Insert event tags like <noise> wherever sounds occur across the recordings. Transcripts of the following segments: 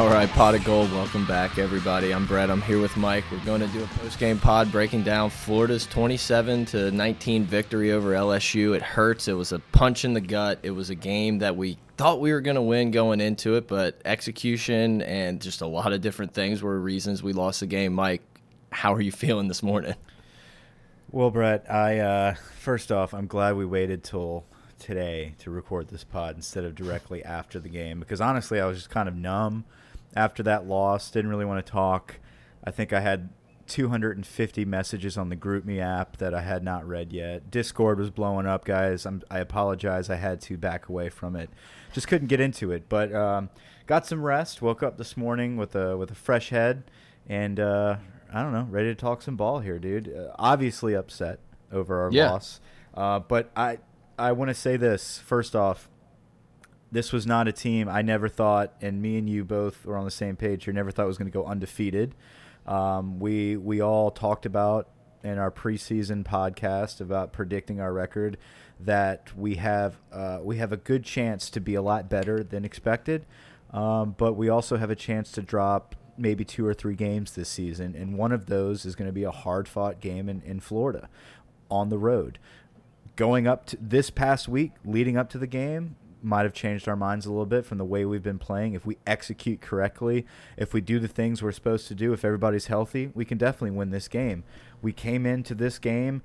All right, Pot of Gold, welcome back, everybody. I'm Brett. I'm here with Mike. We're going to do a post-game pod breaking down Florida's 27 to 19 victory over LSU. It hurts. It was a punch in the gut. It was a game that we thought we were going to win going into it, but execution and just a lot of different things were reasons we lost the game. Mike, how are you feeling this morning? Well, Brett, I uh, first off, I'm glad we waited till today to record this pod instead of directly after the game because honestly, I was just kind of numb after that loss. Didn't really want to talk. I think I had 250 messages on the GroupMe app that I had not read yet. Discord was blowing up, guys. I'm, I apologize. I had to back away from it. Just couldn't get into it, but um, got some rest. Woke up this morning with a with a fresh head, and uh, I don't know, ready to talk some ball here, dude. Uh, obviously upset over our Yeah. loss, uh, but I I want to say this first off. This was not a team I never thought, and me and you both were on the same page here. Never thought was going to go undefeated. Um, we we all talked about in our preseason podcast about predicting our record that we have uh, we have a good chance to be a lot better than expected, um, but we also have a chance to drop maybe two or three games this season, and one of those is going to be a hard fought game in, in Florida on the road. Going up to this past week, leading up to the game, might have changed our minds a little bit from the way we've been playing. If we execute correctly, if we do the things we're supposed to do, if everybody's healthy, we can definitely win this game. We came into this game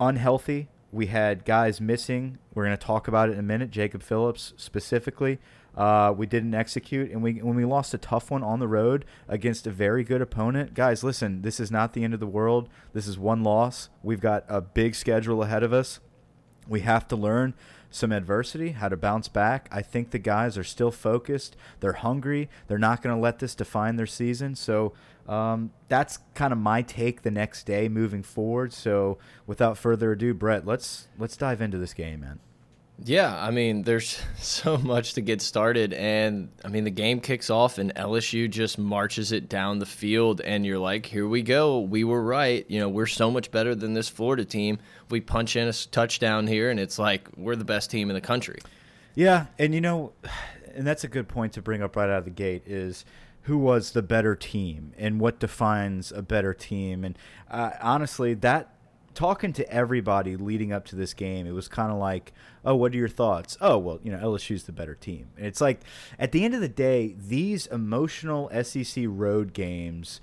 unhealthy. We had guys missing. We're going to talk about it in a minute. Jacob Phillips specifically. Uh, we didn't execute, and we when we lost a tough one on the road against a very good opponent. Guys, listen, this is not the end of the world. This is one loss. We've got a big schedule ahead of us. We have to learn some adversity, how to bounce back. I think the guys are still focused. They're hungry. They're not going to let this define their season. So um, that's kind of my take the next day moving forward. So without further ado, Brett, let's let's dive into this game, man. Yeah, I mean, there's <laughs> so much to get started. And I mean, the game kicks off, and LSU just marches it down the field. And you're like, here we go. We were right. You know, we're so much better than this Florida team. We punch in a touchdown here, and it's like, we're the best team in the country. Yeah, and you know, <sighs> and that's a good point to bring up right out of the gate is who was the better team and what defines a better team. And uh, honestly, that talking to everybody leading up to this game, it was kind of like, oh, what are your thoughts? Oh, well, you know, LSU's the better team. And it's like, at the end of the day, these emotional SEC road games,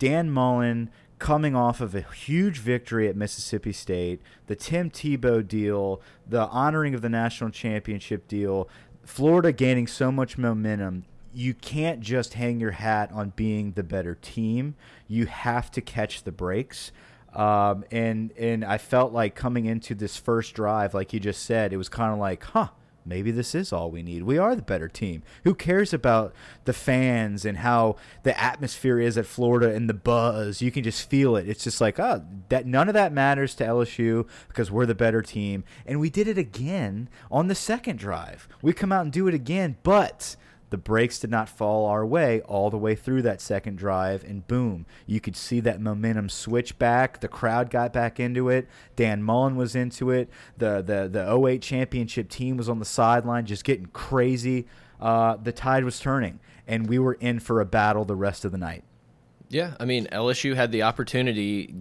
Dan Mullen coming off of a huge victory at Mississippi State, the Tim Tebow deal, the honoring of the national championship deal, Florida gaining so much momentum. You can't just hang your hat on being the better team. You have to catch the breaks. Um, and and I felt like coming into this first drive, like you just said, it was kind of like, huh, maybe this is all we need. We are the better team. Who cares about the fans and how the atmosphere is at Florida and the buzz? You can just feel it. It's just like, oh, that none of that matters to LSU because we're the better team. And we did it again on the second drive. We come out and do it again, but the brakes did not fall our way all the way through that second drive, and boom, you could see that momentum switch back. The crowd got back into it. Dan Mullen was into it. The the the 08 championship team was on the sideline, just getting crazy. Uh, the tide was turning, and we were in for a battle the rest of the night. Yeah, I mean, LSU had the opportunity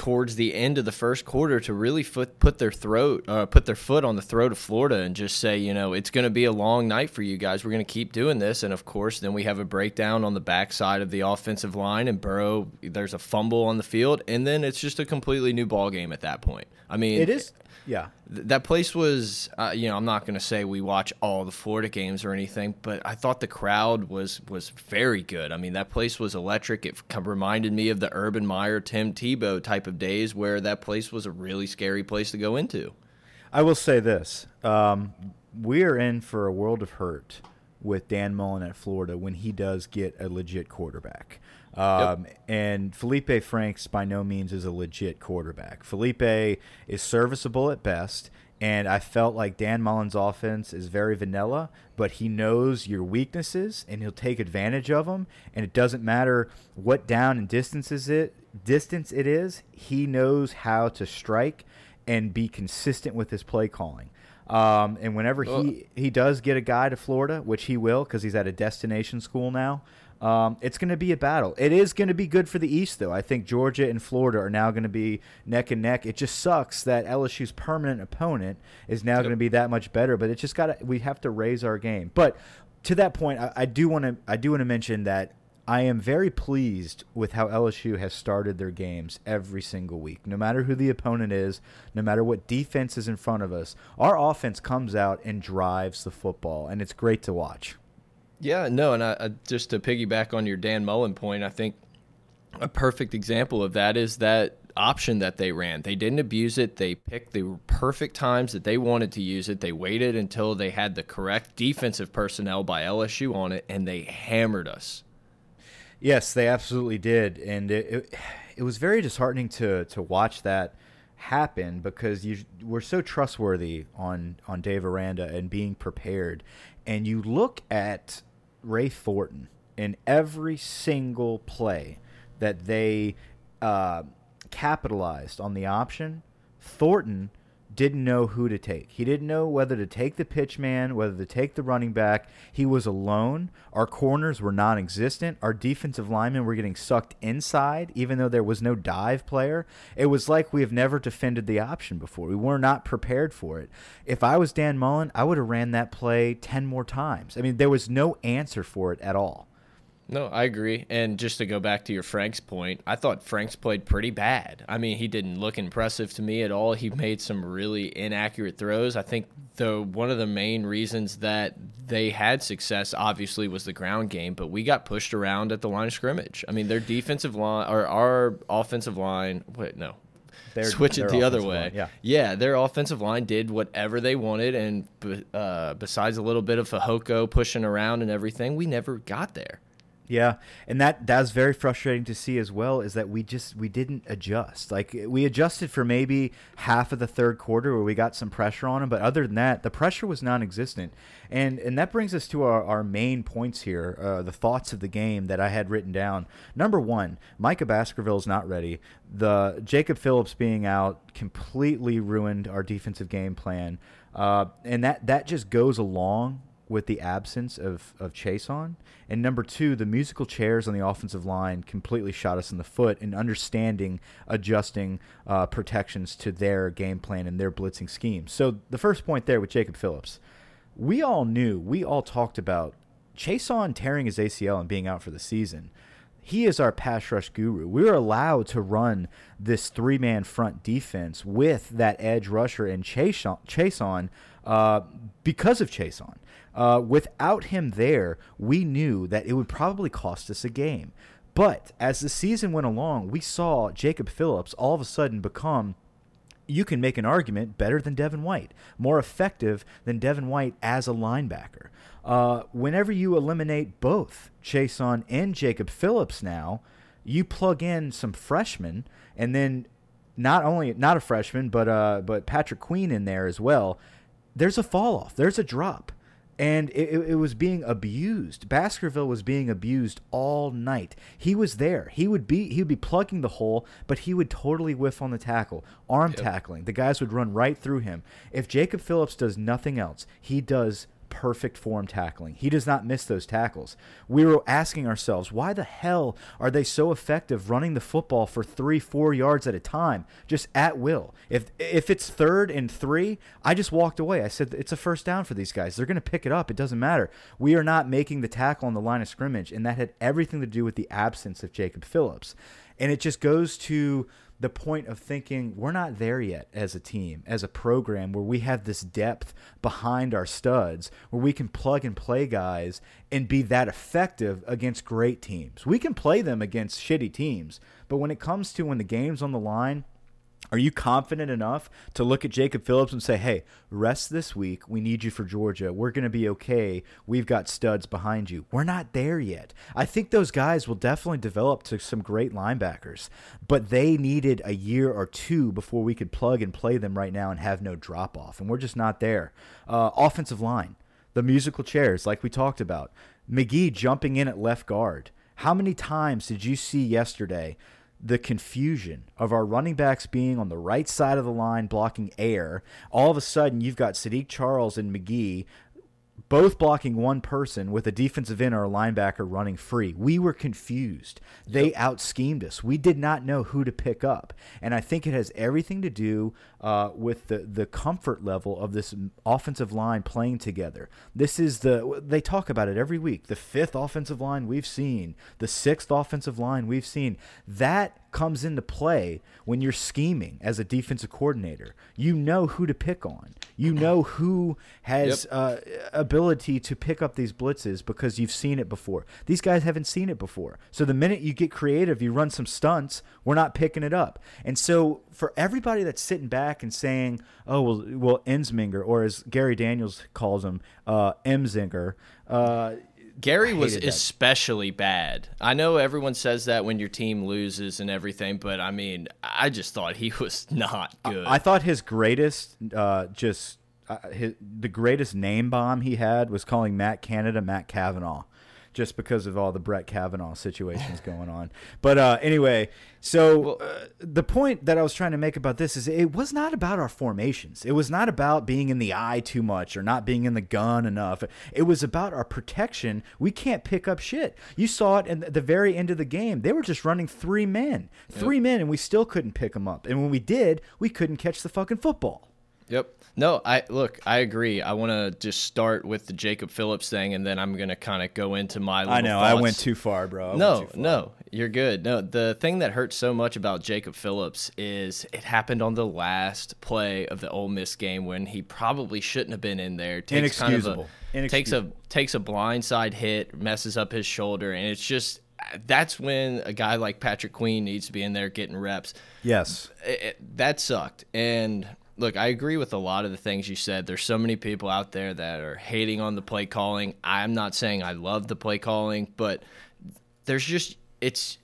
towards the end of the first quarter to really foot, put their throat, uh, put their foot on the throat of Florida and just say, you know, it's going to be a long night for you guys. We're going to keep doing this, and of course, then we have a breakdown on the backside of the offensive line, and Burrow, there's a fumble on the field, and then it's just a completely new ball game at that point. I mean, It is. Yeah. Th that place was, uh, you know, I'm not going to say we watch all the Florida games or anything, but I thought the crowd was was very good. I mean, that place was electric. It reminded me of the Urban Meyer, Tim Tebow type of days where that place was a really scary place to go into. I will say this: um, we are in for a world of hurt with Dan Mullen at Florida when he does get a legit quarterback. Um, yep. And Felipe Franks by no means is a legit quarterback. Felipe is serviceable at best. And I felt like Dan Mullen's offense is very vanilla, but he knows your weaknesses and he'll take advantage of them. And it doesn't matter what down and distances it distance it is. He knows how to strike and be consistent with his play calling. Um, and whenever he, he does get a guy to Florida, which he will because he's at a destination school now, um, it's going to be a battle. It is going to be good for the East, though. I think Georgia and Florida are now going to be neck and neck. It just sucks that LSU's permanent opponent is now yep. going to be that much better. But it's just got to we have to raise our game. But to that point, I, I do want to I do want to mention that I am very pleased with how LSU has started their games every single week. No matter who the opponent is, no matter what defense is in front of us, our offense comes out and drives the football, and it's great to watch. Yeah, no, and I, I, just to piggyback on your Dan Mullen point, I think a perfect example of that is that option that they ran. They didn't abuse it. They picked the perfect times that they wanted to use it. They waited until they had the correct defensive personnel by LSU on it, and they hammered us. Yes, they absolutely did, and it it, it was very disheartening to to watch that happen because you were so trustworthy on on Dave Aranda and being prepared, and you look at Ray Thornton in every single play that they uh, capitalized on the option. Thornton didn't know who to take. He didn't know whether to take the pitch man, whether to take the running back. He was alone. Our corners were non existent. Our defensive linemen were getting sucked inside, even though there was no dive player. It was like we have never defended the option before. We were not prepared for it. If I was Dan Mullen, I would have ran that play 10 more times. I mean, there was no answer for it at all. No, I agree. And just to go back to your Franks point, I thought Franks played pretty bad. I mean, he didn't look impressive to me at all. He made some really inaccurate throws. I think the one of the main reasons that they had success obviously was the ground game, but we got pushed around at the line of scrimmage. I mean, their defensive line or our offensive line, wait, no, their, switch it the other way. Line, yeah, yeah, their offensive line did whatever they wanted, and uh, besides a little bit of Fehoko pushing around and everything, we never got there. Yeah, and that that's very frustrating to see as well. Is that we just we didn't adjust. Like we adjusted for maybe half of the third quarter where we got some pressure on them, but other than that, the pressure was non-existent. And and that brings us to our, our main points here, uh, the thoughts of the game that I had written down. Number one, Micah Baskerville is not ready. The Jacob Phillips being out completely ruined our defensive game plan, uh, and that that just goes along with the absence of, of Chaisson. And number two, the musical chairs on the offensive line completely shot us in the foot in understanding, adjusting uh, protections to their game plan and their blitzing scheme. So the first point there with Jacob Phillips, we all knew, we all talked about Chaisson tearing his ACL and being out for the season. He is our pass rush guru. We were allowed to run this three man front defense with that edge rusher and Chaisson uh, because of Chaisson. Uh, without him there, we knew that it would probably cost us a game. But as the season went along, we saw Jacob Phillips all of a sudden become you can make an argument better than Devin White, more effective than Devin White as a linebacker. Uh, whenever you eliminate both Chaisson and Jacob Phillips now, you plug in some freshmen, and then not only not a freshman, but uh, but Patrick Queen in there as well. There's a fall off. There's a drop and it, it, was being abused. Baskerville was being abused all night. He was there. He would be he would be plugging the hole, but he would totally whiff on the tackle, arm yep. tackling. The guys would run right through him. If Jacob Phillips does nothing else, he does perfect form tackling. He does not miss those tackles. We were asking ourselves, why the hell are they so effective running the football for three, four yards at a time, just at will? If if it's third and three, I just walked away. I said it's a first down for these guys. They're going to pick it up. It doesn't matter. We are not making the tackle on the line of scrimmage, and that had everything to do with the absence of Jacob Phillips. And it just goes to the point of thinking we're not there yet as a team, as a program, where we have this depth behind our studs, where we can plug and play guys and be that effective against great teams. We can play them against shitty teams, but when it comes to when the game's on the line, are you confident enough to look at Jacob Phillips and say, hey, rest this week. We need you for Georgia. We're going to be okay. We've got studs behind you. We're not there yet. I think those guys will definitely develop to some great linebackers, but they needed a year or two before we could plug and play them right now and have no drop off. And we're just not there. Uh, offensive line, the musical chairs, like we talked about. Magee jumping in at left guard. How many times did you see yesterday the confusion of our running backs being on the right side of the line blocking air. All of a sudden, you've got Saahdiq Charles and Magee both blocking one person with a defensive end or a linebacker running free. We were confused. They yep. out schemed us. We did not know who to pick up. And I think it has everything to do uh, with the, the comfort level of this offensive line playing together. This is the, they talk about it every week. The fifth offensive line we've seen, the sixth offensive line we've seen. That comes into play when you're scheming as a defensive coordinator. You know who to pick on. You know who has yep. uh, ability to pick up these blitzes because you've seen it before. These guys haven't seen it before. So the minute you get creative, you run some stunts, we're not picking it up. And so for everybody that's sitting back and saying, "Oh, well, well, Ensminger," or as Gary Daniels calls him, uh, Emzinger, uh, Gary was especially bad. I know everyone says that when your team loses and everything, but I mean, I just thought he <laughs> was not good. I, I thought his greatest, uh, just uh, his, the greatest name bomb he had was calling Matt Canada Matt Kavanaugh just because of all the Brett Kavanaugh situations going on. But uh, anyway, so uh, the point that I was trying to make about this is it was not about our formations. It was not about being in the eye too much or not being in the gun enough. It was about our protection. We can't pick up shit. You saw it at the very end of the game. They were just running three men, three yep. men, and we still couldn't pick them up. And when we did, we couldn't catch the fucking football. Yep. No, I look, I agree. I want to just start with the Jacob Phillips thing, and then I'm gonna kind of go into my. I know thoughts. I went too far, bro. I no, far. no, you're good. No, the thing that hurts so much about Jacob Phillips is it happened on the last play of the Ole Miss game when he probably shouldn't have been in there. Takes Inexcusable. Kind of a, takes a takes a blindside hit, messes up his shoulder, and it's just that's when a guy like Patrick Queen needs to be in there getting reps. Yes, it, it, that sucked, and look, I agree with a lot of the things you said. There's so many people out there that are hating on the play calling. I'm not saying I love the play calling, but there's just it's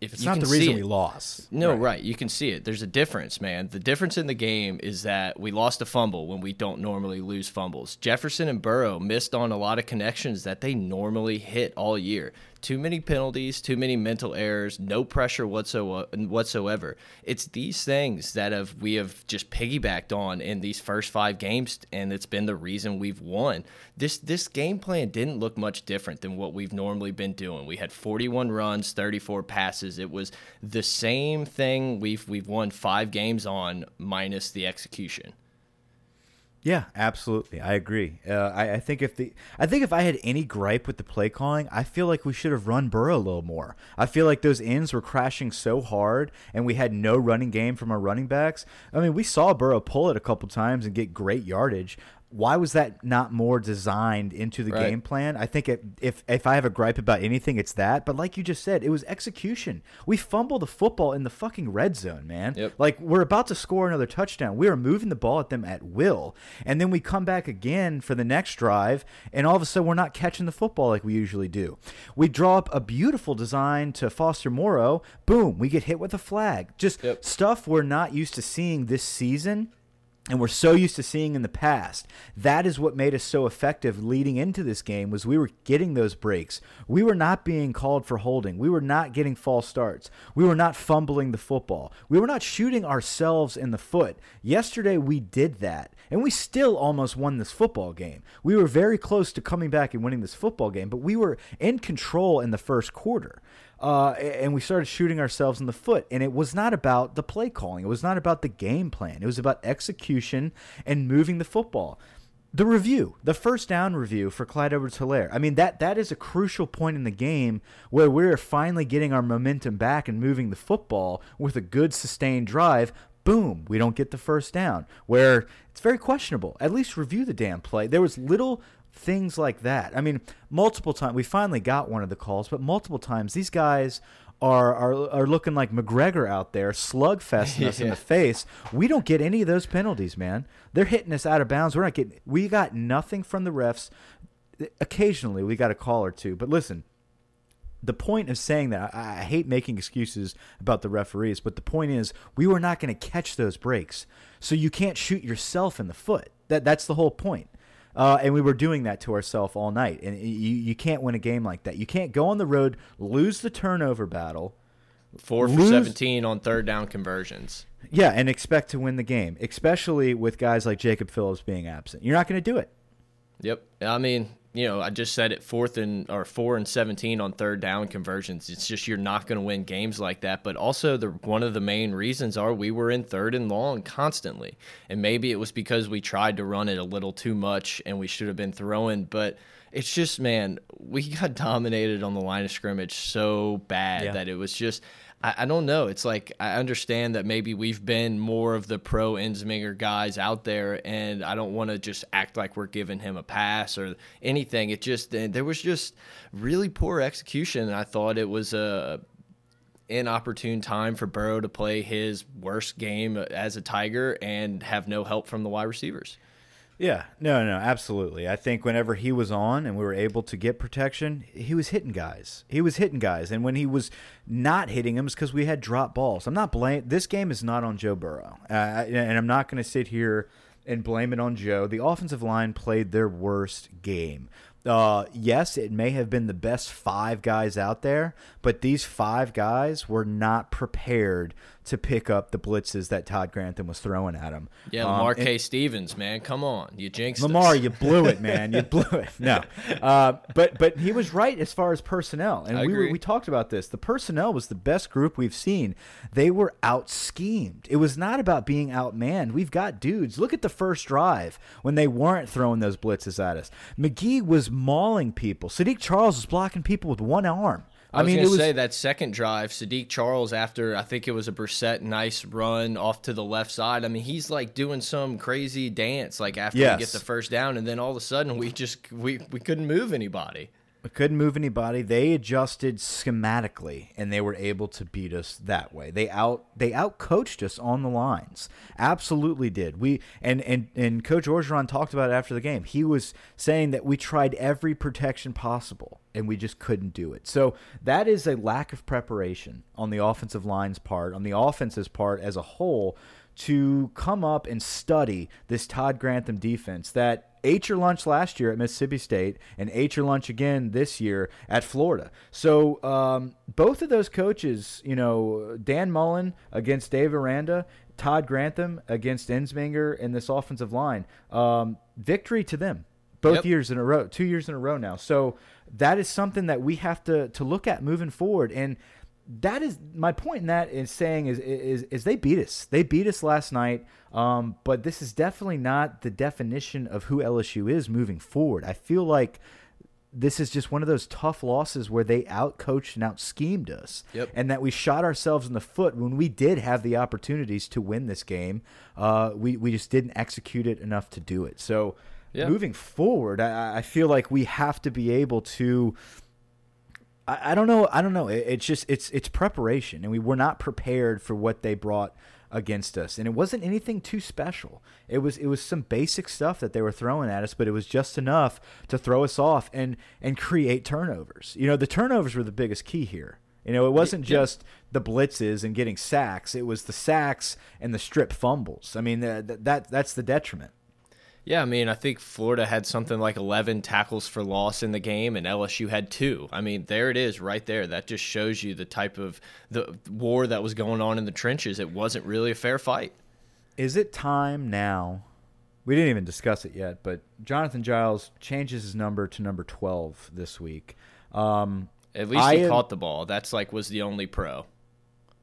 if it's not the reason we lost. No, right. right. You can see it. There's a difference, man. The difference in the game is that we lost a fumble when we don't normally lose fumbles. Jefferson and Burrow missed on a lot of connections that they normally hit all year too many penalties, too many mental errors, no pressure whatsoever. It's these things that have we have just piggybacked on in these first five games, and it's been the reason we've won. This this game plan didn't look much different than what we've normally been doing. We had 41 runs, 34 passes. It was the same thing we've we've won five games on minus the execution. Yeah, absolutely. I agree. Uh, I, I, think if the I think if I had any gripe with the play calling, I feel like we should have run Burrow a little more. I feel like those ends were crashing so hard, and we had no running game from our running backs. I mean, we saw Burrow pull it a couple times and get great yardage why was that not more designed into the right. game plan? I think it, if if I have a gripe about anything, it's that. But like you just said, it was execution. We fumbled the football in the fucking red zone, man. Yep. Like we're about to score another touchdown. We are moving the ball at them at will, and then we come back again for the next drive, and all of a sudden we're not catching the football like we usually do. We draw up a beautiful design to Foster Moreau. Boom, we get hit with a flag. Just yep. stuff we're not used to seeing this season and we're so used to seeing in the past. That is what made us so effective leading into this game was we were getting those breaks. We were not being called for holding. We were not getting false starts. We were not fumbling the football. We were not shooting ourselves in the foot. Yesterday we did that and we still almost won this football game. We were very close to coming back and winning this football game but we were in control in the first quarter uh, and we started shooting ourselves in the foot. And it was not about the play calling. It was not about the game plan. It was about execution and moving the football. the review, the first down review for Clyde Edwards Helaire. I mean, that that is a crucial point in the game where we're finally getting our momentum back and moving the football with a good sustained drive. Boom, we don't get the first down. Where it's very questionable. At least review the damn play. There was little things like that. I mean, multiple times we finally got one of the calls, but multiple times these guys are are, are looking like McGregor out there, slugfesting us in the <laughs> face. We don't get any of those penalties, man. They're hitting us out of bounds. We're not getting. We got nothing from the refs. Occasionally, we got a call or two, but listen. The point of saying that, I, I hate making excuses about the referees, but the point is, we were not going to catch those breaks, so you can't shoot yourself in the foot. That that's the whole point. Uh, and we were doing that to ourselves all night. And you, you can't win a game like that. You can't go on the road, lose the turnover battle. Four for lose, 17 on third down conversions. Yeah, and expect to win the game, especially with guys like Jacob Phillips being absent. You're not going to do it. Yep. I mean, you know, I just said it fourth and or four and seventeen on third down conversions. It's just you're not going to win games like that. But also, the one of the main reasons are we were in third and long constantly, and maybe it was because we tried to run it a little too much and we should have been throwing. But it's just, man, we got <laughs> dominated on the line of scrimmage so bad yeah. that it was just I, I don't know. It's like I understand that maybe we've been more of the pro Ensminger guys out there, and I don't want to just act like we're giving him a pass or anything. It just eh, there was just really poor execution. I thought it was a inopportune time for Burrow to play his worst game as a Tiger and have no help from the wide receivers. Yeah, no, no, absolutely. I think whenever he was on and we were able to get protection, he was hitting guys. He was hitting guys, and when he was not hitting them, it's because we had drop balls. I'm not blame. This game is not on Joe Burrow, uh, and I'm not going to sit here and blame it on Joe. The offensive line played their worst game. Uh, yes, it may have been the best five guys out there, but these five guys were not prepared to pick up the blitzes that Todd Grantham was throwing at him. Yeah, Lamar um, K. Stevens, man, come on, you jinxed Lamar, us. you blew it, man, you <laughs> blew it. No, uh, but but he was right as far as personnel, and I we agree. we talked about this. The personnel was the best group we've seen. They were out schemed. It was not about being outmanned. We've got dudes. Look at the first drive when they weren't throwing those blitzes at us. Magee was mauling people. Saahdiq Charles was blocking people with one arm. I, I mean, was say that second drive, Saahdiq Charles, after I think it was a Brossette nice run off to the left side. I mean, he's like doing some crazy dance, like after yes. we get the first down, and then all of a sudden we just we we couldn't move anybody. We couldn't move anybody. They adjusted schematically, and they were able to beat us that way. They out they out coached us on the lines. Absolutely did. We and and and Coach Orgeron talked about it after the game. He was saying that we tried every protection possible, and we just couldn't do it. So that is a lack of preparation on the offensive line's part, on the offense's part as a whole, to come up and study this Todd Grantham defense that ate your lunch last year at Mississippi State and ate your lunch again this year at Florida. So um, both of those coaches, you know, Dan Mullen against Dave Aranda, Todd Grantham against Ensminger in this offensive line, um, victory to them. Both yep. years in a row, two years in a row now. So that is something that we have to to look at moving forward. And that is my point in that is saying is is is they beat us. They beat us last night. Um, but this is definitely not the definition of who LSU is moving forward. I feel like this is just one of those tough losses where they outcoached and out schemed us, yep. and that we shot ourselves in the foot when we did have the opportunities to win this game. Uh, we we just didn't execute it enough to do it. So. Yeah. Moving forward, I, I feel like we have to be able to I, I don't know. I don't know. It, it's just it's it's preparation, and we were not prepared for what they brought against us. And it wasn't anything too special. It was it was some basic stuff that they were throwing at us but it was just enough to throw us off and and create turnovers. You know the turnovers were the biggest key here. You know it wasn't just the blitzes and getting sacks. It was the sacks and the strip fumbles. I mean uh, that, that that's the detriment yeah, I mean, I think Florida had something like 11 tackles for loss in the game, and LSU had two. I mean, there it is, right there. That just shows you the type of the war that was going on in the trenches. It wasn't really a fair fight. Is it time now? We didn't even discuss it yet, but Jonathan Giles changes his number to number 12 this week. Um, At least I he caught the ball. That's like was the only pro.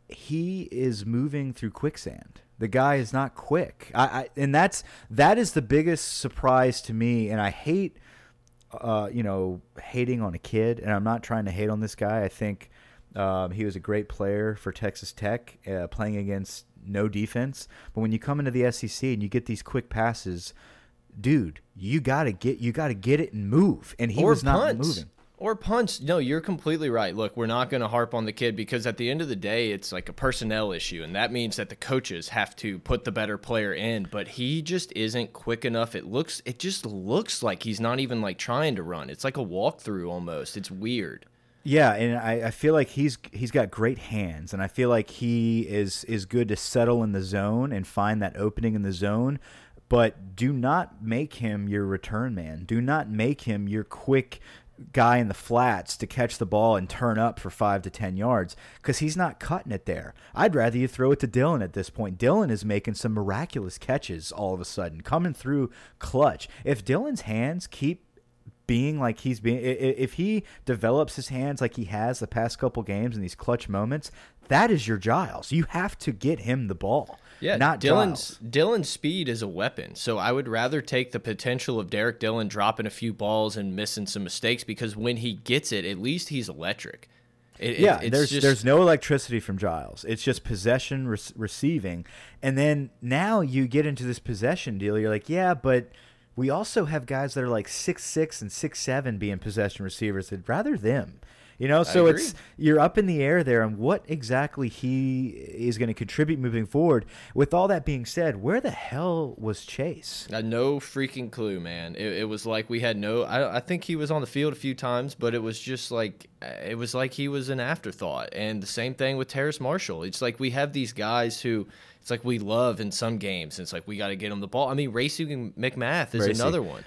He is moving through quicksand The guy is not quick. I, I and that's that is the biggest surprise to me. And I hate, uh, you know, hating on a kid. And I'm not trying to hate on this guy. I think um, he was a great player for Texas Tech, uh, playing against no defense. But when you come into the SEC and you get these quick passes, dude, you gotta get you gotta get it and move. And he or was not moving. Or punch. No, you're completely right. Look, we're not going to harp on the kid because at the end of the day, it's like a personnel issue. And that means that the coaches have to put the better player in. But he just isn't quick enough. It looks, it just looks like he's not even like trying to run. It's like a walkthrough almost. It's weird. Yeah, and I, I feel like he's he's got great hands, and I feel like he is is good to settle in the zone and find that opening in the zone. But do not make him your return man. Do not make him your quick guy in the flats to catch the ball and turn up for five to ten yards because he's not cutting it there. I'd rather you throw it to Dillon at this point. Dillon is making some miraculous catches all of a sudden, coming through clutch. If Dillon's hands keep being like he's being if he develops his hands like he has the past couple games in these clutch moments that is your giles you have to get him the ball yeah not dillon's dillon's speed is a weapon so i would rather take the potential of derek Dillon dropping a few balls and missing some mistakes because when he gets it at least he's electric it, yeah, it, there's just, there's no electricity from Giles. It's just possession re receiving, and then now you get into this possession deal. You're like, yeah, but we also have guys that are like six six and six seven being possession receivers. I'd rather them. You know, so it's you're up in the air there on what exactly he is going to contribute moving forward. With all that being said, where the hell was Chase? Uh, no freaking clue, man. It, it, was like we had no. I, I think he was on the field a few times, but it was just like it was like he was an afterthought. And the same thing with Terrace Marshall. It's like we have these guys who it's like we love in some games. It's like we got to get them the ball. I mean, Racey McMath is another one.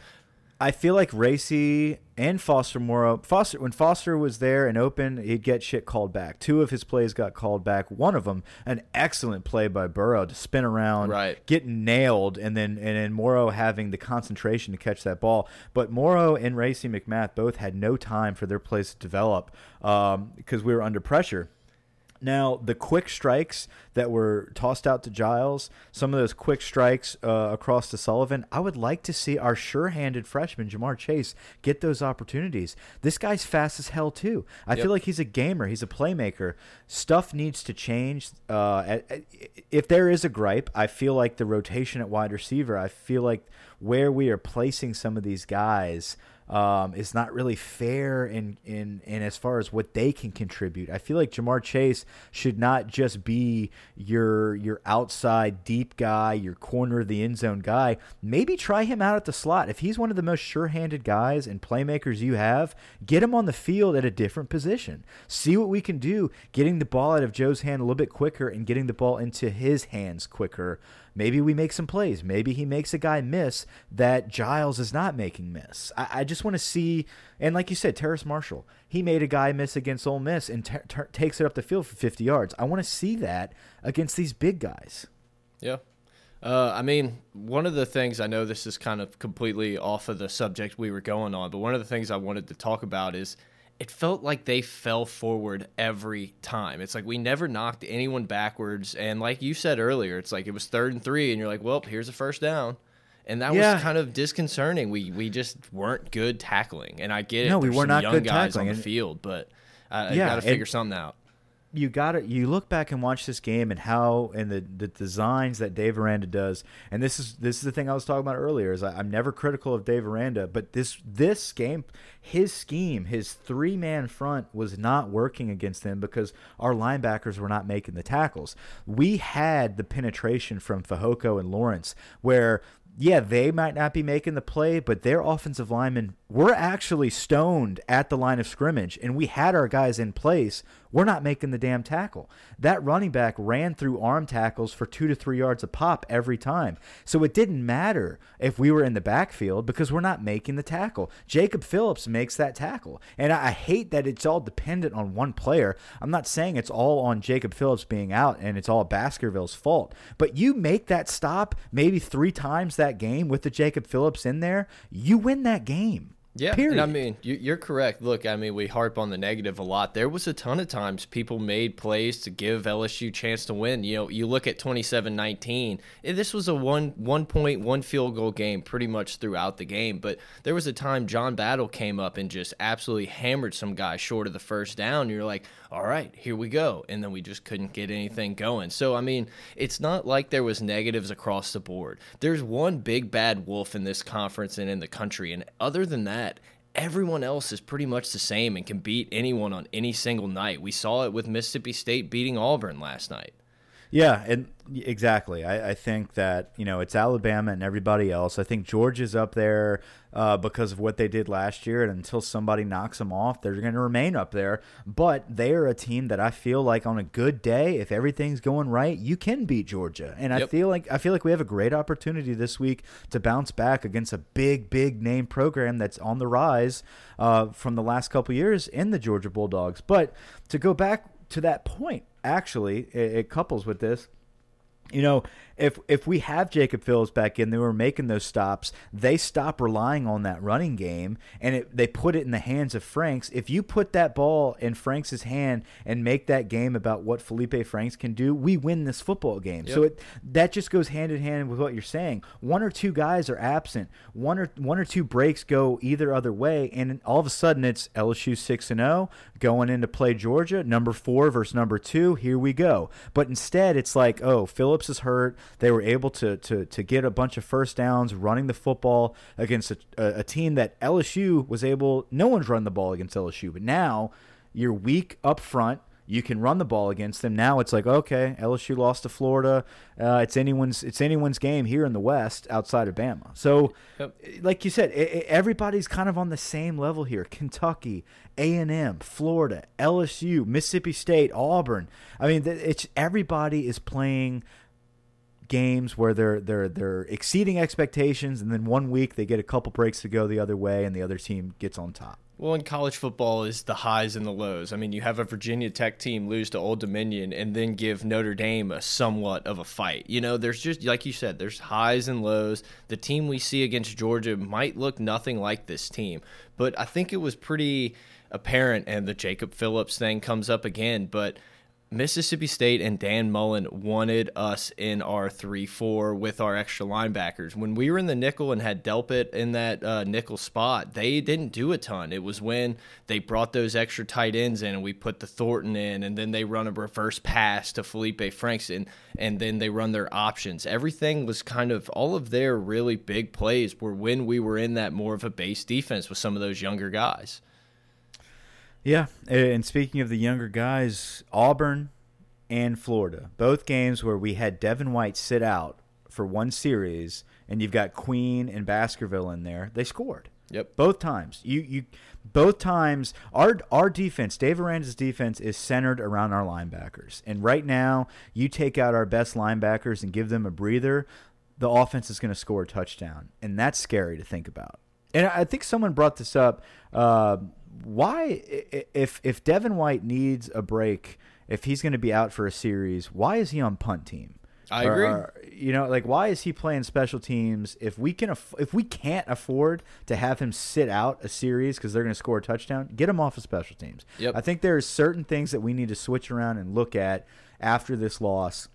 I feel like Racey and Foster Moreau. Foster when Foster was there and open, he'd get shit called back. Two of his plays got called back. One of them, an excellent play by Burrow to spin around, right. get nailed, and then and then Moreau having the concentration to catch that ball. But Moreau and Racey McMath both had no time for their plays to develop because um, we were under pressure. Now, the quick strikes that were tossed out to Giles, some of those quick strikes uh, across to Sullivan, I would like to see our sure handed freshman, Ja'Marr Chase, get those opportunities. This guy's fast as hell, too. I yep. feel like he's a gamer, he's a playmaker. Stuff needs to change. Uh, if there is a gripe, I feel like the rotation at wide receiver, I feel like where we are placing some of these guys um, is not really fair in, in in as far as what they can contribute. I feel like Ja'Marr Chase should not just be your your outside deep guy, your corner of the end zone guy. Maybe try him out at the slot. If he's one of the most sure-handed guys and playmakers you have, get him on the field at a different position. See what we can do, getting the ball out of Joe's hand a little bit quicker and getting the ball into his hands quicker. Maybe we make some plays. Maybe he makes a guy miss that Giles is not making miss. I, I just want to see, and like you said, Terrace Marshall, he made a guy miss against Ole Miss and takes it up the field for 50 yards. I want to see that against these big guys. Yeah. Uh, I mean, one of the things I know this is kind of completely off of the subject we were going on, but one of the things I wanted to talk about is it felt like they fell forward every time. It's like we never knocked anyone backwards. And like you said earlier, it's like it was third and three, and you're like, well, here's a first down. And that yeah. was kind of disconcerting. We we just weren't good tackling. And I get it. No, we were not young good guys tackling. on the field, but uh, I, yeah, I got to figure something out you got to you look back and watch this game and how and the the designs that Dave Aranda does. And this is this is the thing I was talking about earlier is I, am never critical of Dave Aranda but this this game his scheme his three man front was not working against them because our linebackers were not making the tackles. We had the penetration from Fehoko and Lawrence where yeah, they might not be making the play, but their offensive linemen were actually stoned at the line of scrimmage, and we had our guys in place we're not making the damn tackle. That running back ran through arm tackles for two to three yards a pop every time. So it didn't matter if we were in the backfield because we're not making the tackle. Jacob Phillips makes that tackle. And I hate that it's all dependent on one player. I'm not saying it's all on Jacob Phillips being out and it's all Baskerville's fault. But you make that stop maybe three times that game with the Jacob Phillips in there, you win that game. Yeah, Period. and I mean, you- you're correct. Look, I mean, we harp on the negative a lot. There was a ton of times people made plays to give LSU a chance to win. You know, you look at 27-19. eh, This was a one one point one field goal game pretty much throughout the game. But there was a time John Battle came up and just absolutely hammered some guy short of the first down. You're like, all right, here we go, and then we just couldn't get anything going. So I mean, it's not like there was negatives across the board. There's one big bad wolf in this conference and in the country, and other than that everyone else is pretty much the same and can beat anyone on any single night. We saw it with Mississippi State beating Auburn last night. Yeah, and exactly. I, I think that you know it's Alabama and everybody else. I think Georgia's up there uh, because of what they did last year, and until somebody knocks them off, they're going to remain up there. But they are a team that I feel like on a good day, if everything's going right, you can beat Georgia. And I feel like I feel like we have a great opportunity this week to bounce back against a big, big name program that's on the rise uh, from the last couple years in the Georgia Bulldogs. But to go back to that point, actually, it, it couples with this. You know, if if we have Jacob Phillips back in, they were making those stops. They stop relying on that running game, and it, they put it in the hands of Franks. If you put that ball in Franks' hand and make that game about what Felipe Franks can do, we win this football game. So it that just goes hand in hand with what you're saying. One or two guys are absent. One or one or two breaks go either other way, and all of a sudden it's LSU six and zero going into play Georgia number four versus number two. Here we go. But instead, it's like, oh, Phillips is hurt. They were able to to to get a bunch of first downs running the football against a, a, a team that LSU was able. No one's run the ball against LSU, but now you're weak up front. You can run the ball against them. Now it's like okay, LSU lost to Florida. Uh, it's anyone's it's anyone's game here in the West outside of Bama. So, Yep. like you said, i i everybody's kind of on the same level here. Kentucky, A and M, Florida, LSU, Mississippi State, Auburn. I mean, it's everybody is playing games where they're they're they're exceeding expectations, and then one week they get a couple breaks to go the other way, and the other team gets on top. Well, in college football is the highs and the lows. I mean, you have a Virginia Tech team lose to Old Dominion and then give Notre Dame a somewhat of a fight. You know, there's just like you said, there's highs and lows. The team we see against Georgia might look nothing like this team, but I think it was pretty apparent and the Jacob Phillips thing comes up again, but Mississippi State and Dan Mullen wanted us in our 3 4 with our extra linebackers. When we were in the nickel and had Delpit in that uh, nickel spot, they didn't do a ton. It was when they brought those extra tight ends in and we put the Thornton in, and then they run a reverse pass to Felipe Franks, and, and then they run their options. Everything was kind of all of their really big plays were when we were in that more of a base defense with some of those younger guys. Yeah, and speaking of the younger guys, Auburn and Florida, both games where we had Devin White sit out for one series, and you've got Queen and Baskerville in there. They scored. Yep. Both times. You you both times our our defense, Dave Aranda's defense is centered around our linebackers. And right now, you take out our best linebackers and give them a breather, the offense is going to score a touchdown. And that's scary to think about. And I think someone brought this up. Uh, why if if Devin White needs a break, if he's going to be out for a series, why is he on punt team? I agree. or, you know, like why is he playing special teams if we can if we can't afford to have him sit out a series because they're going to score a touchdown? Get him off of special teams. Yep. I think there are certain things that we need to switch around and look at after this loss.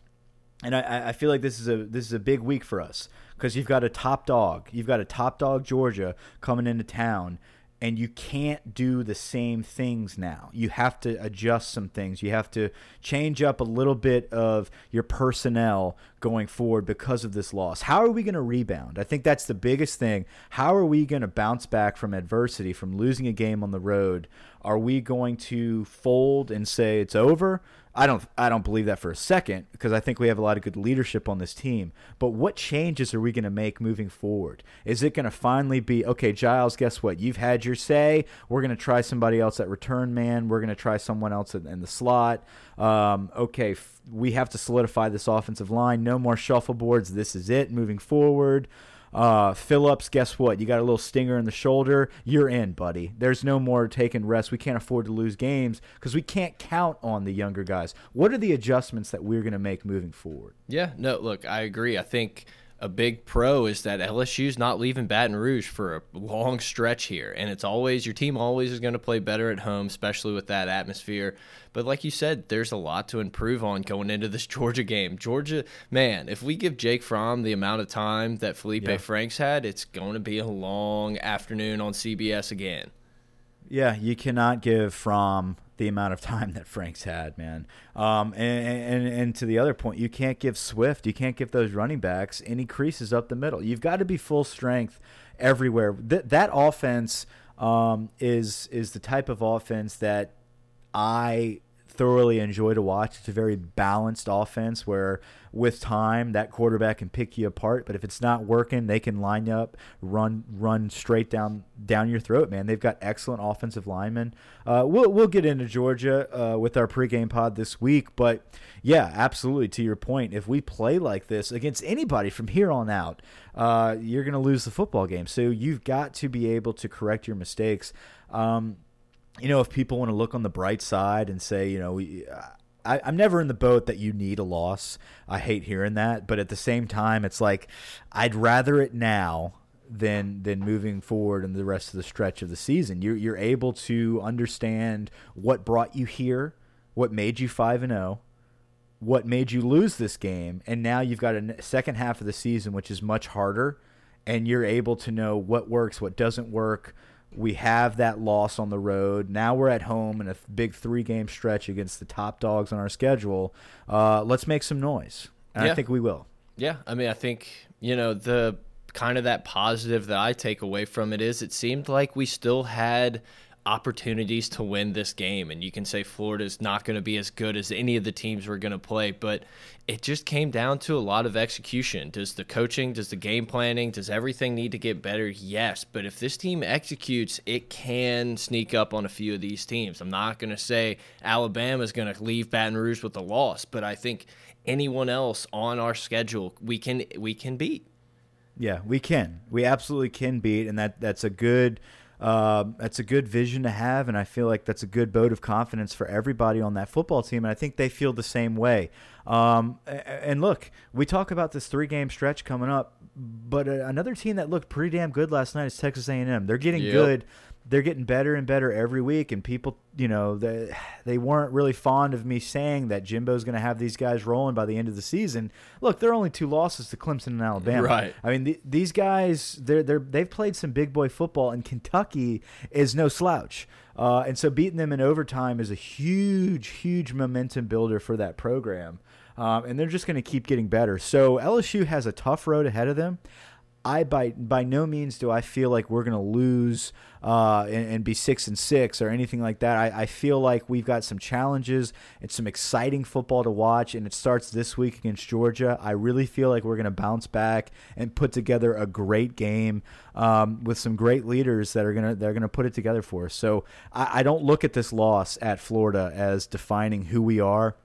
And I- I, I feel like this is a this is a big week for us because you've got a top dog, you've got a top dog Georgia coming into town, and you can't do the same things now. You have to adjust some things. You have to change up a little bit of your personnel going forward because of this loss. How are we going to rebound? I think that's the biggest thing. How are we going to bounce back from adversity, from losing a game on the road? Are we going to fold and say it's over? I don't I don't believe that for a second because I think we have a lot of good leadership on this team. But what changes are we going to make moving forward? Is it going to finally be okay, Giles, guess what? You've had your say. We're going to try somebody else at return man. We're going to try someone else in, in the slot. Um, okay, we have to solidify this offensive line. No more shuffleboards. This is it moving forward. Uh, Phillips, guess what? You got a little stinger in the shoulder. You're in, buddy. There's no more taking rest. We can't afford to lose games because we can't count on the younger guys. What are the adjustments that we're going to make moving forward? Yeah, no, look, I agree. I think a big pro is that LSU's not leaving Baton Rouge for a long stretch here. And it's always, your team always is going to play better at home, especially with that atmosphere. But like you said, there's a lot to improve on going into this <laughs> Georgia game. Georgia, man, if we give Jake Fromm the amount of time that Felipe yeah. Franks had, it's going to be a long afternoon on CBS again. Yeah, you cannot give Fromm the amount of time that Frank's had, man. Um, and, and and to the other point, you can't give Swift, you can't give those running backs any creases up the middle. You've got to be full strength everywhere. Th that offense um, is is the type of offense that I thoroughly enjoy to watch. It's a very balanced offense where with time that quarterback can pick you apart, but if it's not working, they can line up, run run straight down down your throat, man. They've got excellent offensive linemen. Uh, we'll we'll get into Georgia uh, with our pregame pod this week, but yeah, absolutely. To your point, if we play like this against anybody from here on out, uh, you're going to lose the football game. So you've got to be able to correct your mistakes. Um, you know, if people want to look on the bright side and say, you know, we, uh, I, am never in the boat that you need a loss. I hate hearing that, but at the same time, it's like I'd rather it now than than moving forward in the rest of the stretch of the season. You're you're able to understand what brought you here, what made you five and zero, oh, what made you lose this game, and now you've got a second half of the season which is much harder, and you're able to know what works, what doesn't work we have that loss on the road. Now we're at home in a big three game stretch against the top dogs on our schedule. Uh, let's make some noise. And yeah. I think we will. Yeah. I mean, I think, you know, the kind of that positive that I take away from it is it seemed like we still had opportunities to win this game. And you can say Florida's not going to be as good as any of the teams we're going to play, but it just came down to a lot of execution. Does the coaching, does the game planning, does everything need to get better? Yes. But if this team executes, it can sneak up on a few of these teams. I'm not going to say Alabama's going to leave Baton Rouge with a loss, but I think anyone else on our schedule we can we can beat. Yeah, we can. We absolutely can beat and that that's a good uh, that's a good vision to have, and I feel like that's a good vote of confidence for everybody on that football team, and I think they feel the same way. Um, and look, we talk about this three-game stretch coming up, but another team that looked pretty damn good last night is Texas A&M. They're getting yep. good they're getting better and better every week and people you know they, they weren't really fond of me saying that jimbo's going to have these guys rolling by the end of the season. Look they're only two losses to clemson and alabama. Right. I mean the, these guys they're, they're they've played some big boy football and kentucky is no slouch. Uh, and so beating them in overtime is a huge huge momentum builder for that program. Um, and they're just going to keep getting better. So lsu has a tough road ahead of them I by by no means do I feel like we're going to lose uh, and, and, be six and six or anything like that. I, I, feel like we've got some challenges. It's some exciting football to watch, and it starts this week against Georgia. I really feel like we're going to bounce back and put together a great game um, with some great leaders that are gonna they're gonna put it together for us. So I, I don't look at this loss at Florida as defining who we are.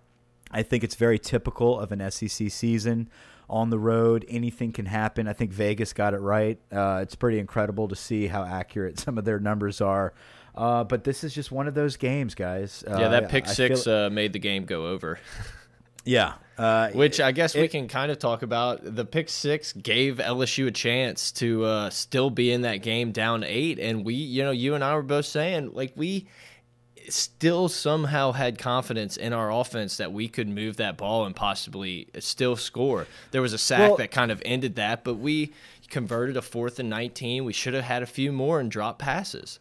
I think it's very typical of an SEC season on the road. Anything can happen. I think Vegas got it right. Uh, it's pretty incredible to see how accurate <laughs> some of their numbers are. Uh, but this is just one of those games, guys. Uh, yeah, that pick I, six I uh, made the game go over. <laughs> yeah. Uh, <laughs> Which I guess it, we can kind of talk about. The pick six gave LSU a chance to uh, still be in that game down eight. And we, you know, you and I were both saying, like, we still somehow had confidence in our offense that we could move that ball and possibly still score. There was a sack well, that kind of ended that, but we converted a fourth and 19. We should have had a few more and dropped passes.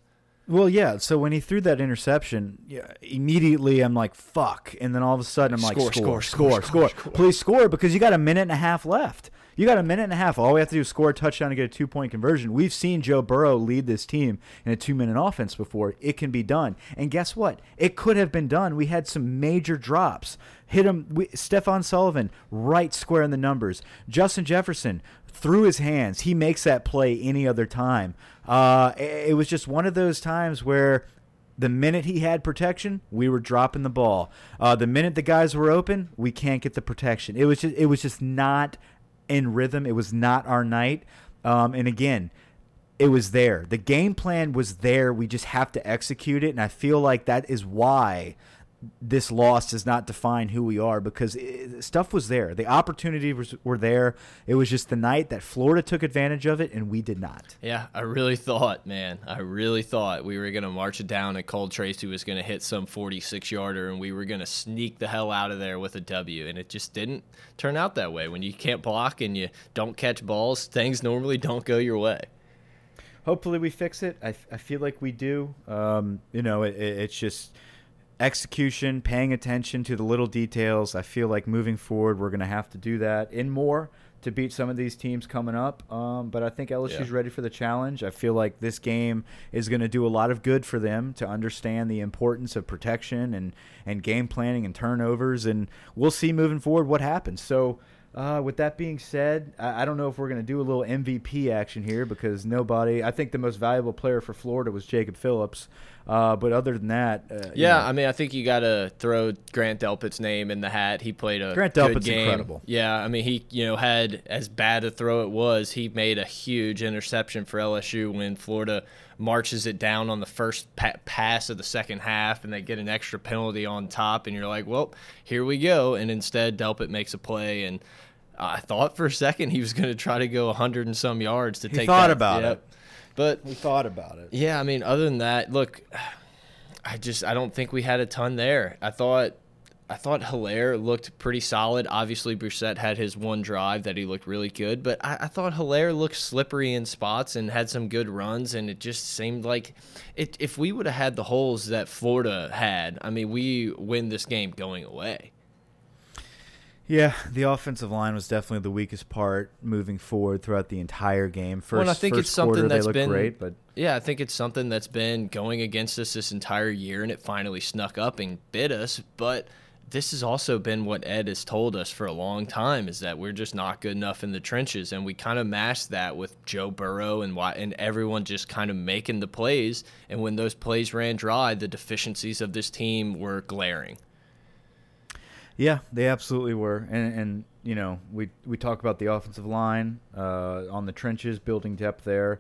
Well, yeah. So when he threw that interception, yeah, immediately I'm like, "Fuck!" And then all of a sudden I'm like, "Score, score, score, score, score, Please score!" Because you got a minute and a half left. You got a minute and a half. All we have to do is score a touchdown to get a two point conversion. We've seen Joe Burrow lead this team in a two minute offense before. It can be done. And guess what? It could have been done. We had some major drops. Hit him. We, Stephen Sullivan, right square in the numbers. Justin Jefferson, through his hands. He makes that play any other time. Uh, it was just one of those times where the minute he had protection, we were dropping the ball. Uh, the minute the guys were open, we can't get the protection. It was just it was just not in rhythm. It was not our night. Um, and again, it was there. The game plan was there. We just have to execute it. And I feel like that is why this loss does not define who we are because it, stuff was there. The opportunities was, were there. It was just the night that Florida took advantage of it and we did not. Yeah, I really thought, man, I really thought we were going to march it down and Cole Tracy was going to hit some 46 yarder and we were going to sneak the hell out of there with a W. And it just didn't turn out that way. When you can't block and you don't catch balls, things normally don't go your way hopefully we fix it. I, I feel like we do. Um, you know, it, it's just execution, paying attention to the little details. I feel like moving forward, we're going to have to do that in more to beat some of these teams coming up. Um, but I think LSU's yeah. ready for the challenge. I feel like this game is going to do a lot of good for them to understand the importance of protection and, and game planning and turnovers. And we'll see moving forward what happens. So, uh, with that being said, I, I don't know if we're going to do a little MVP action here because nobody. I think the most valuable player for Florida was Jacob Phillips. Uh, but other than that, uh, yeah, know, I mean, I think you got to throw Grant Delpit's name in the hat. He played a Grant Delpit's game. incredible. Yeah, I mean, he you know had as bad a throw it was. He made a huge interception for LSU when Florida marches it down on the first pa pass of the second half, and they get an extra penalty on top, and you're like, well, here we go. And instead, Delpit makes a play and. I thought for a second he was going to try to go 100 and some yards to he take. Thought that. about yep. it. But we thought about it. Yeah, I mean, other than that, look, I just I don't think we had a ton there. I thought I thought Helaire looked pretty solid. Obviously, Brossette had his one drive that he looked really good, but I, I, thought Helaire looked slippery in spots and had some good runs, and it just seemed like it, if we would have had the holes that Florida had, I mean, we win this game going away. Yeah, the offensive line was definitely the weakest part moving forward throughout the entire game. First, well, I think it's something quarter, that's been great, but yeah, I think it's something that's been going against us this entire year, and it finally snuck up and bit us. But this has also been what Ed has told us for a long time: is that we're just not good enough in the trenches, and we kind of masked that with Joe Burrow and and everyone just kind of making the plays. And when those plays ran dry, the deficiencies of this team were glaring. Yeah, they absolutely were, and and you know we we talk about the offensive line uh, on the trenches, building depth there,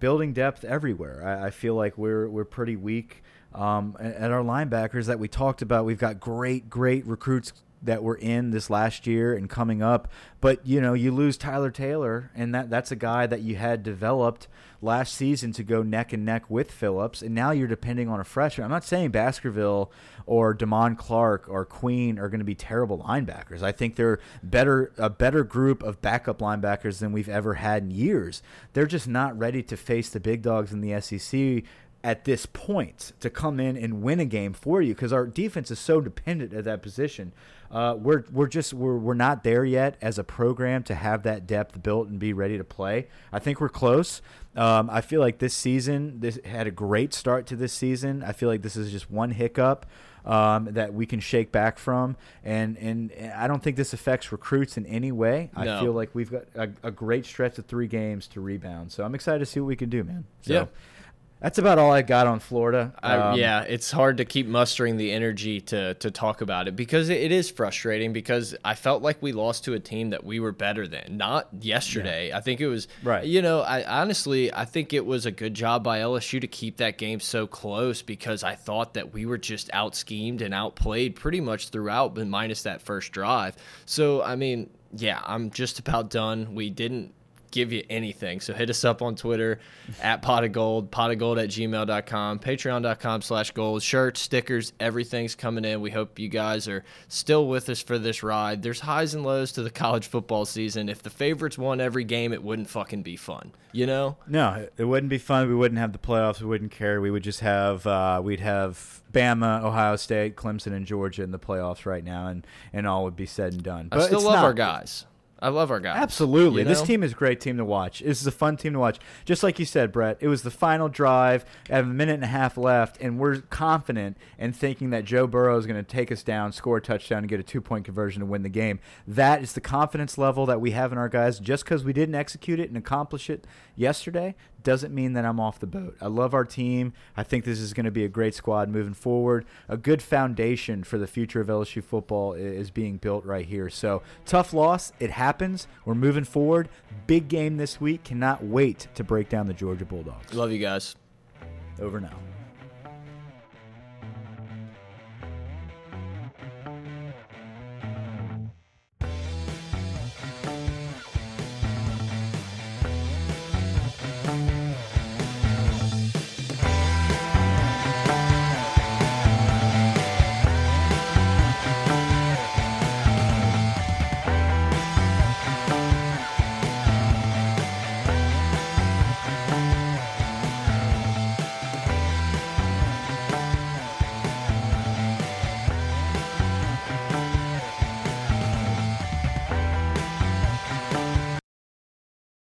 building depth everywhere. I, I feel like we're we're pretty weak um, at our linebackers that we talked about. We've got great great recruits that were in this last year and coming up. But you know, you lose Tyler Taylor, and that that's a guy that you had developed last season to go neck and neck with Phillips, and now you're depending on a freshman. I'm not saying Baskerville or Damone Clark or Queen are going to be terrible linebackers. I think they're better a better group of backup linebackers than we've ever had in years. They're just not ready to face the big dogs in the SEC at this point to come in and win a game for you because our defense is so dependent at that position. Uh, we're we're just we're we're not there yet as a program to have that depth built and be ready to play. I think we're close. Um, I feel like this season this had a great start to this season. I feel like this is just one hiccup. Um, that we can shake back from. And, and, I don't think this affects recruits in any way. No. I feel like we've got a, a, great stretch of three games to rebound. So I'm excited to see what we can do, man. So, yeah. That's about all I got on Florida. Um, yeah, it's hard to keep mustering the energy to to talk about it because it, it is frustrating because I felt like we lost to a team that we were better than. Not yesterday. Yeah. I think it was right. You know, I honestly I think it was a good job by LSU to keep that game so close because I thought that we were just out schemed and outplayed pretty much throughout, but minus that first drive. So I mean, yeah, I'm just about done. We didn't give you anything. So hit us up on Twitter at pot of gold, pot of gold at gmail.com, patreon.com slash gold, shirts, stickers, everything's coming in. We hope you guys are still with us for this ride. There's highs and lows to the college football season. If the favorites won every game, it wouldn't fucking be fun, you know? No, it wouldn't be fun. We wouldn't have the playoffs. We wouldn't care. We would just have, uh, we'd have Bama, Ohio State, Clemson, and Georgia in the playoffs right now, and, and all would be said and done. But I still love not, our guys. I love our guys. Absolutely. You know? This team is a great team to watch. This is a fun team to watch. Just like you said, Brett, it was the final drive. I have a minute and a half left, and we're confident in thinking that Joe Burrow is going to take us down, score a touchdown, and get a two point conversion to win the game. That is the confidence level that we have in our guys. Just because we didn't execute it and accomplish it yesterday doesn't mean that I'm off the boat. I love our team. I think this is going to be a great squad moving forward. A good foundation for the future of LSU football is being built right here. So, tough loss. It happens. We're moving forward. Big game this week. Cannot wait to break down the Georgia Bulldogs. Love you guys. Over now.